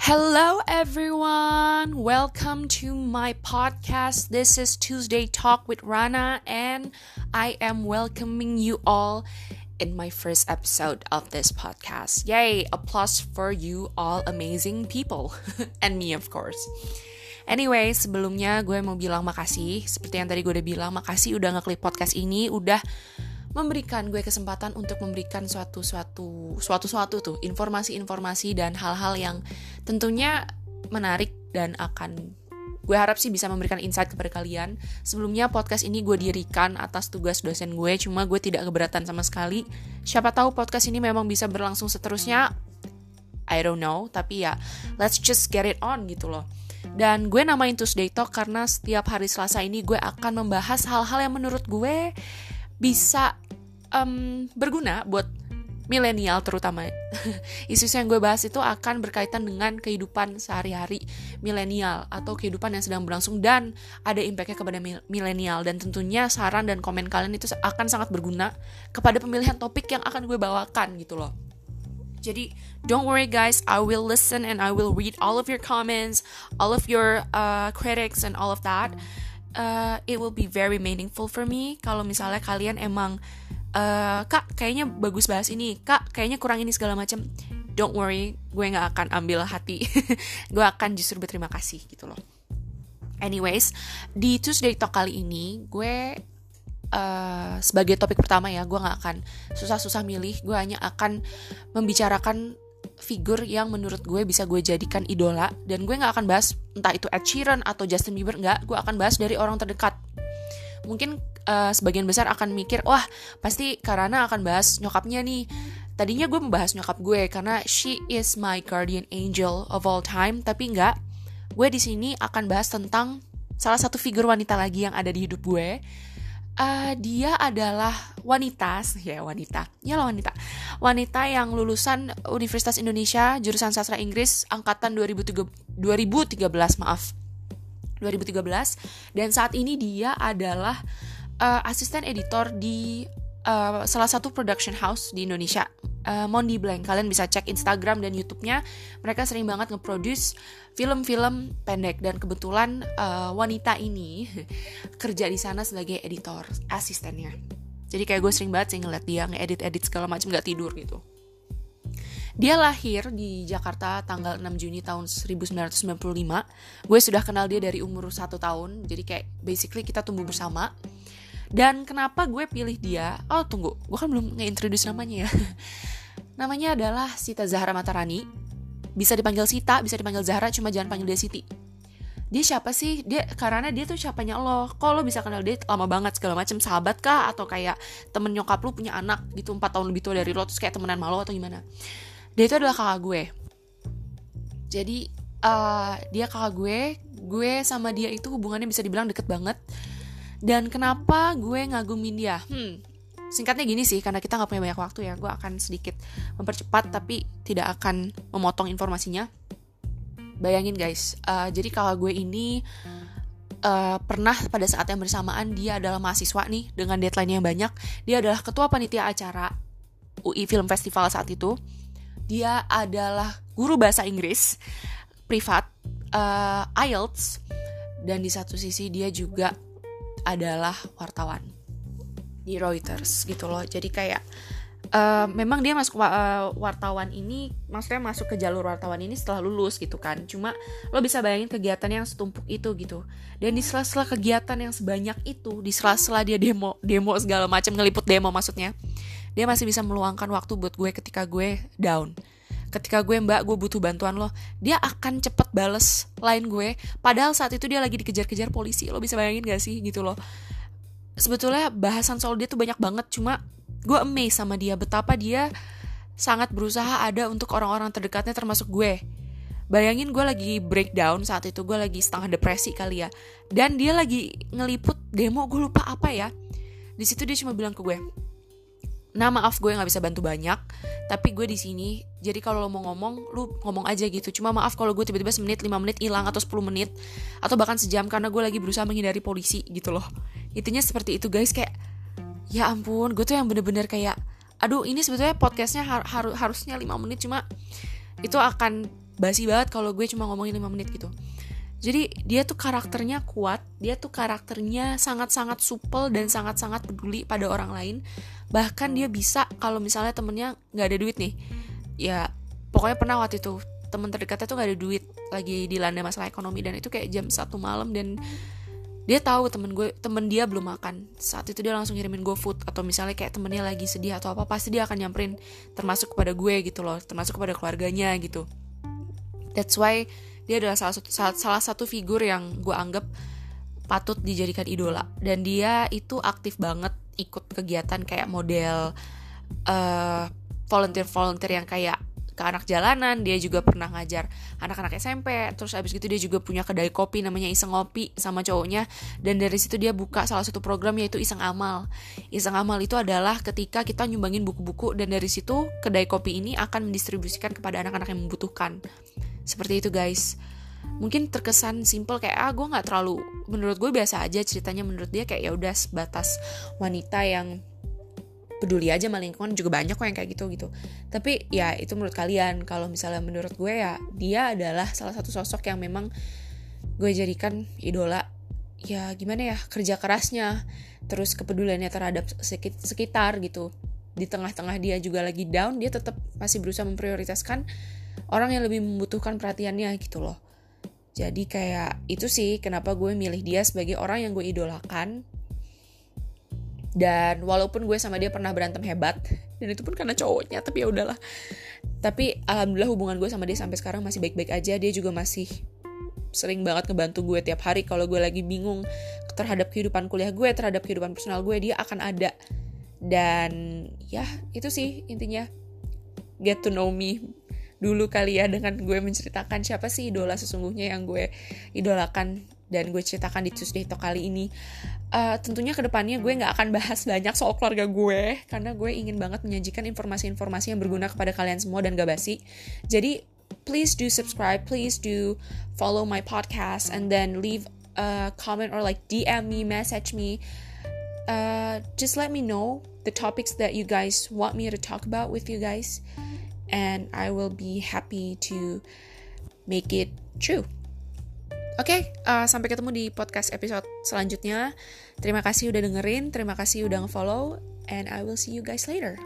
Hello, everyone. Welcome to my podcast. This is Tuesday Talk with Rana, and I am welcoming you all in my first episode of this podcast. Yay! Applause for you all amazing people, and me, of course. Anyway, sebelumnya gue mau bilang makasih. Seperti yang tadi gue udah bilang, makasih udah ngeklik podcast ini, udah memberikan gue kesempatan untuk memberikan suatu suatu suatu suatu tuh informasi-informasi dan hal-hal yang tentunya menarik dan akan gue harap sih bisa memberikan insight kepada kalian. Sebelumnya podcast ini gue dirikan atas tugas dosen gue, cuma gue tidak keberatan sama sekali. Siapa tahu podcast ini memang bisa berlangsung seterusnya. I don't know, tapi ya let's just get it on gitu loh. Dan gue namain Tuesday Talk karena setiap hari Selasa ini gue akan membahas hal-hal yang menurut gue bisa um, berguna buat milenial terutama. Isu yang gue bahas itu akan berkaitan dengan kehidupan sehari-hari milenial atau kehidupan yang sedang berlangsung dan ada impactnya kepada milenial dan tentunya saran dan komen kalian itu akan sangat berguna kepada pemilihan topik yang akan gue bawakan gitu loh. Jadi don't worry guys, I will listen and I will read all of your comments, all of your uh, critics and all of that uh, it will be very meaningful for me kalau misalnya kalian emang uh, kak kayaknya bagus bahas ini. Kak kayaknya kurang ini segala macam. Don't worry gue nggak akan ambil hati. Gue akan justru berterima kasih gitu loh. Anyways di Tuesday Talk kali ini gue uh, sebagai topik pertama ya gue nggak akan susah-susah milih. Gue hanya akan membicarakan figur yang menurut gue bisa gue jadikan idola. Dan gue nggak akan bahas entah itu Ed Sheeran atau Justin Bieber nggak gue akan bahas dari orang terdekat. Mungkin uh, sebagian besar akan mikir wah pasti Karana akan bahas nyokapnya nih. Tadinya gue membahas nyokap gue karena she is my guardian angel of all time. Tapi nggak gue di sini akan bahas tentang salah satu figur wanita lagi yang ada di hidup gue uh, dia adalah wanita ya wanita. Ya wanita. Wanita yang lulusan Universitas Indonesia jurusan sastra Inggris angkatan 2013 maaf. 2013 dan saat ini dia adalah uh, asisten editor di uh, salah satu production house di Indonesia uh, Mondi Blank. Kalian bisa cek Instagram dan YouTube-nya. Mereka sering banget nge-produce film-film pendek dan kebetulan uh, wanita ini kerja di sana sebagai editor asistennya. Jadi kayak gue sering banget sih ngeliat dia nge-edit-edit segala macam gak tidur gitu. Dia lahir di Jakarta tanggal 6 Juni tahun 1995. Gue sudah kenal dia dari umur 1 tahun, jadi kayak basically kita tumbuh bersama. Dan kenapa gue pilih dia? Oh tunggu, gue kan belum nge-introduce namanya ya. namanya adalah Sita Zahra Matarani. Bisa dipanggil Sita, bisa dipanggil Zahra, cuma jangan panggil dia Siti. Dia siapa sih? Dia karena dia tuh siapanya lo. Kok lo bisa kenal dia lama banget segala macam sahabat kah atau kayak temen nyokap lo punya anak gitu 4 tahun lebih tua dari lo terus kayak temenan malu atau gimana? Dia itu adalah kakak gue. Jadi uh, dia kakak gue, gue sama dia itu hubungannya bisa dibilang deket banget dan kenapa gue ngagumin dia? Hmm, singkatnya gini sih, karena kita nggak punya banyak waktu ya, gue akan sedikit mempercepat tapi tidak akan memotong informasinya. Bayangin guys, uh, jadi kalau gue ini uh, pernah pada saat yang bersamaan dia adalah mahasiswa nih dengan deadline yang banyak. Dia adalah ketua panitia acara UI Film Festival saat itu. Dia adalah guru bahasa Inggris privat uh, IELTS dan di satu sisi dia juga adalah wartawan. Di Reuters gitu loh. Jadi kayak uh, memang dia masuk uh, wartawan ini maksudnya masuk ke jalur wartawan ini setelah lulus gitu kan. Cuma lo bisa bayangin kegiatan yang setumpuk itu gitu. Dan di sela-sela kegiatan yang sebanyak itu di sela-sela dia demo demo segala macam ngeliput demo maksudnya dia masih bisa meluangkan waktu buat gue ketika gue down ketika gue mbak gue butuh bantuan lo dia akan cepet bales lain gue. Padahal saat itu dia lagi dikejar-kejar polisi lo bisa bayangin gak sih gitu loh. Sebetulnya bahasan soal dia tuh banyak banget cuma gue amazed sama dia betapa dia sangat berusaha ada untuk orang-orang terdekatnya termasuk gue. Bayangin gue lagi breakdown saat itu gue lagi setengah depresi kali ya. Dan dia lagi ngeliput demo gue lupa apa ya. Di situ dia cuma bilang ke gue nah maaf gue nggak bisa bantu banyak tapi gue di sini. Jadi kalau lo mau ngomong lu ngomong aja gitu. Cuma maaf kalau gue tiba-tiba semenit 5 menit hilang atau 10 menit atau bahkan sejam karena gue lagi berusaha menghindari polisi gitu loh. Intinya seperti itu guys. Kayak ya ampun gue tuh yang bener-bener kayak aduh ini sebetulnya podcastnya har har harusnya 5 menit cuma itu akan basi banget kalau gue cuma ngomongin 5 menit gitu jadi dia tuh karakternya kuat, dia tuh karakternya sangat-sangat supel dan sangat-sangat peduli pada orang lain. Bahkan dia bisa kalau misalnya temennya nggak ada duit nih, ya pokoknya pernah waktu itu temen terdekatnya tuh nggak ada duit lagi dilanda masalah ekonomi dan itu kayak jam satu malam dan dia tahu temen gue temen dia belum makan. Saat itu dia langsung ngirimin gue food atau misalnya kayak temennya lagi sedih atau apa pasti dia akan nyamperin termasuk kepada gue gitu loh termasuk kepada keluarganya gitu. That's why dia adalah salah satu salah, satu figur yang gue anggap patut dijadikan idola. Dan dia itu aktif banget ikut kegiatan kayak model uh, volunteer volunteer yang kayak ke anak jalanan. Dia juga pernah ngajar anak-anak SMP terus abis gitu dia juga punya kedai kopi namanya Iseng Ngopi sama cowoknya. Dan dari situ dia buka salah satu program yaitu Iseng Amal. Iseng Amal itu adalah ketika kita nyumbangin buku-buku dan dari situ kedai kopi ini akan mendistribusikan kepada anak-anak yang membutuhkan seperti itu guys. Mungkin terkesan simple kayak ah gue nggak terlalu menurut gue biasa aja ceritanya. Menurut dia kayak ya udah sebatas wanita yang peduli aja sama lingkungan juga banyak kok yang kayak gitu gitu. Tapi ya itu menurut kalian. Kalau misalnya menurut gue ya dia adalah salah satu sosok yang memang gue jadikan idola. Ya gimana ya kerja kerasnya terus kepeduliannya terhadap sekitar gitu. Di tengah-tengah dia juga lagi down dia tetap masih berusaha memprioritaskan orang yang lebih membutuhkan perhatiannya gitu loh. Jadi kayak itu sih kenapa gue milih dia sebagai orang yang gue idolakan. Dan walaupun gue sama dia pernah berantem hebat dan itu pun karena cowoknya tapi ya udahlah. Tapi alhamdulillah hubungan gue sama dia sampai sekarang masih baik-baik aja. Dia juga masih sering banget ngebantu gue tiap hari kalau gue lagi bingung terhadap kehidupan kuliah gue terhadap kehidupan personal gue dia akan ada. Dan ya itu sih intinya. Get to know me dulu kali ya dengan gue menceritakan siapa sih idola sesungguhnya yang gue idolakan dan gue ceritakan di Tuesday Talk kali ini. Uh, tentunya ke depannya gue nggak akan bahas banyak soal keluarga gue karena gue ingin banget menyajikan informasi-informasi yang berguna kepada kalian semua dan gak basi. Jadi please do subscribe please do follow my podcast and then leave a comment or like DM me message me. Uh, just let me know the topics that you guys want me to talk about with you guys and I will be happy to make it true. Oke, okay, uh, sampai ketemu di podcast episode selanjutnya. Terima kasih udah dengerin, terima kasih udah nge-follow, and I will see you guys later.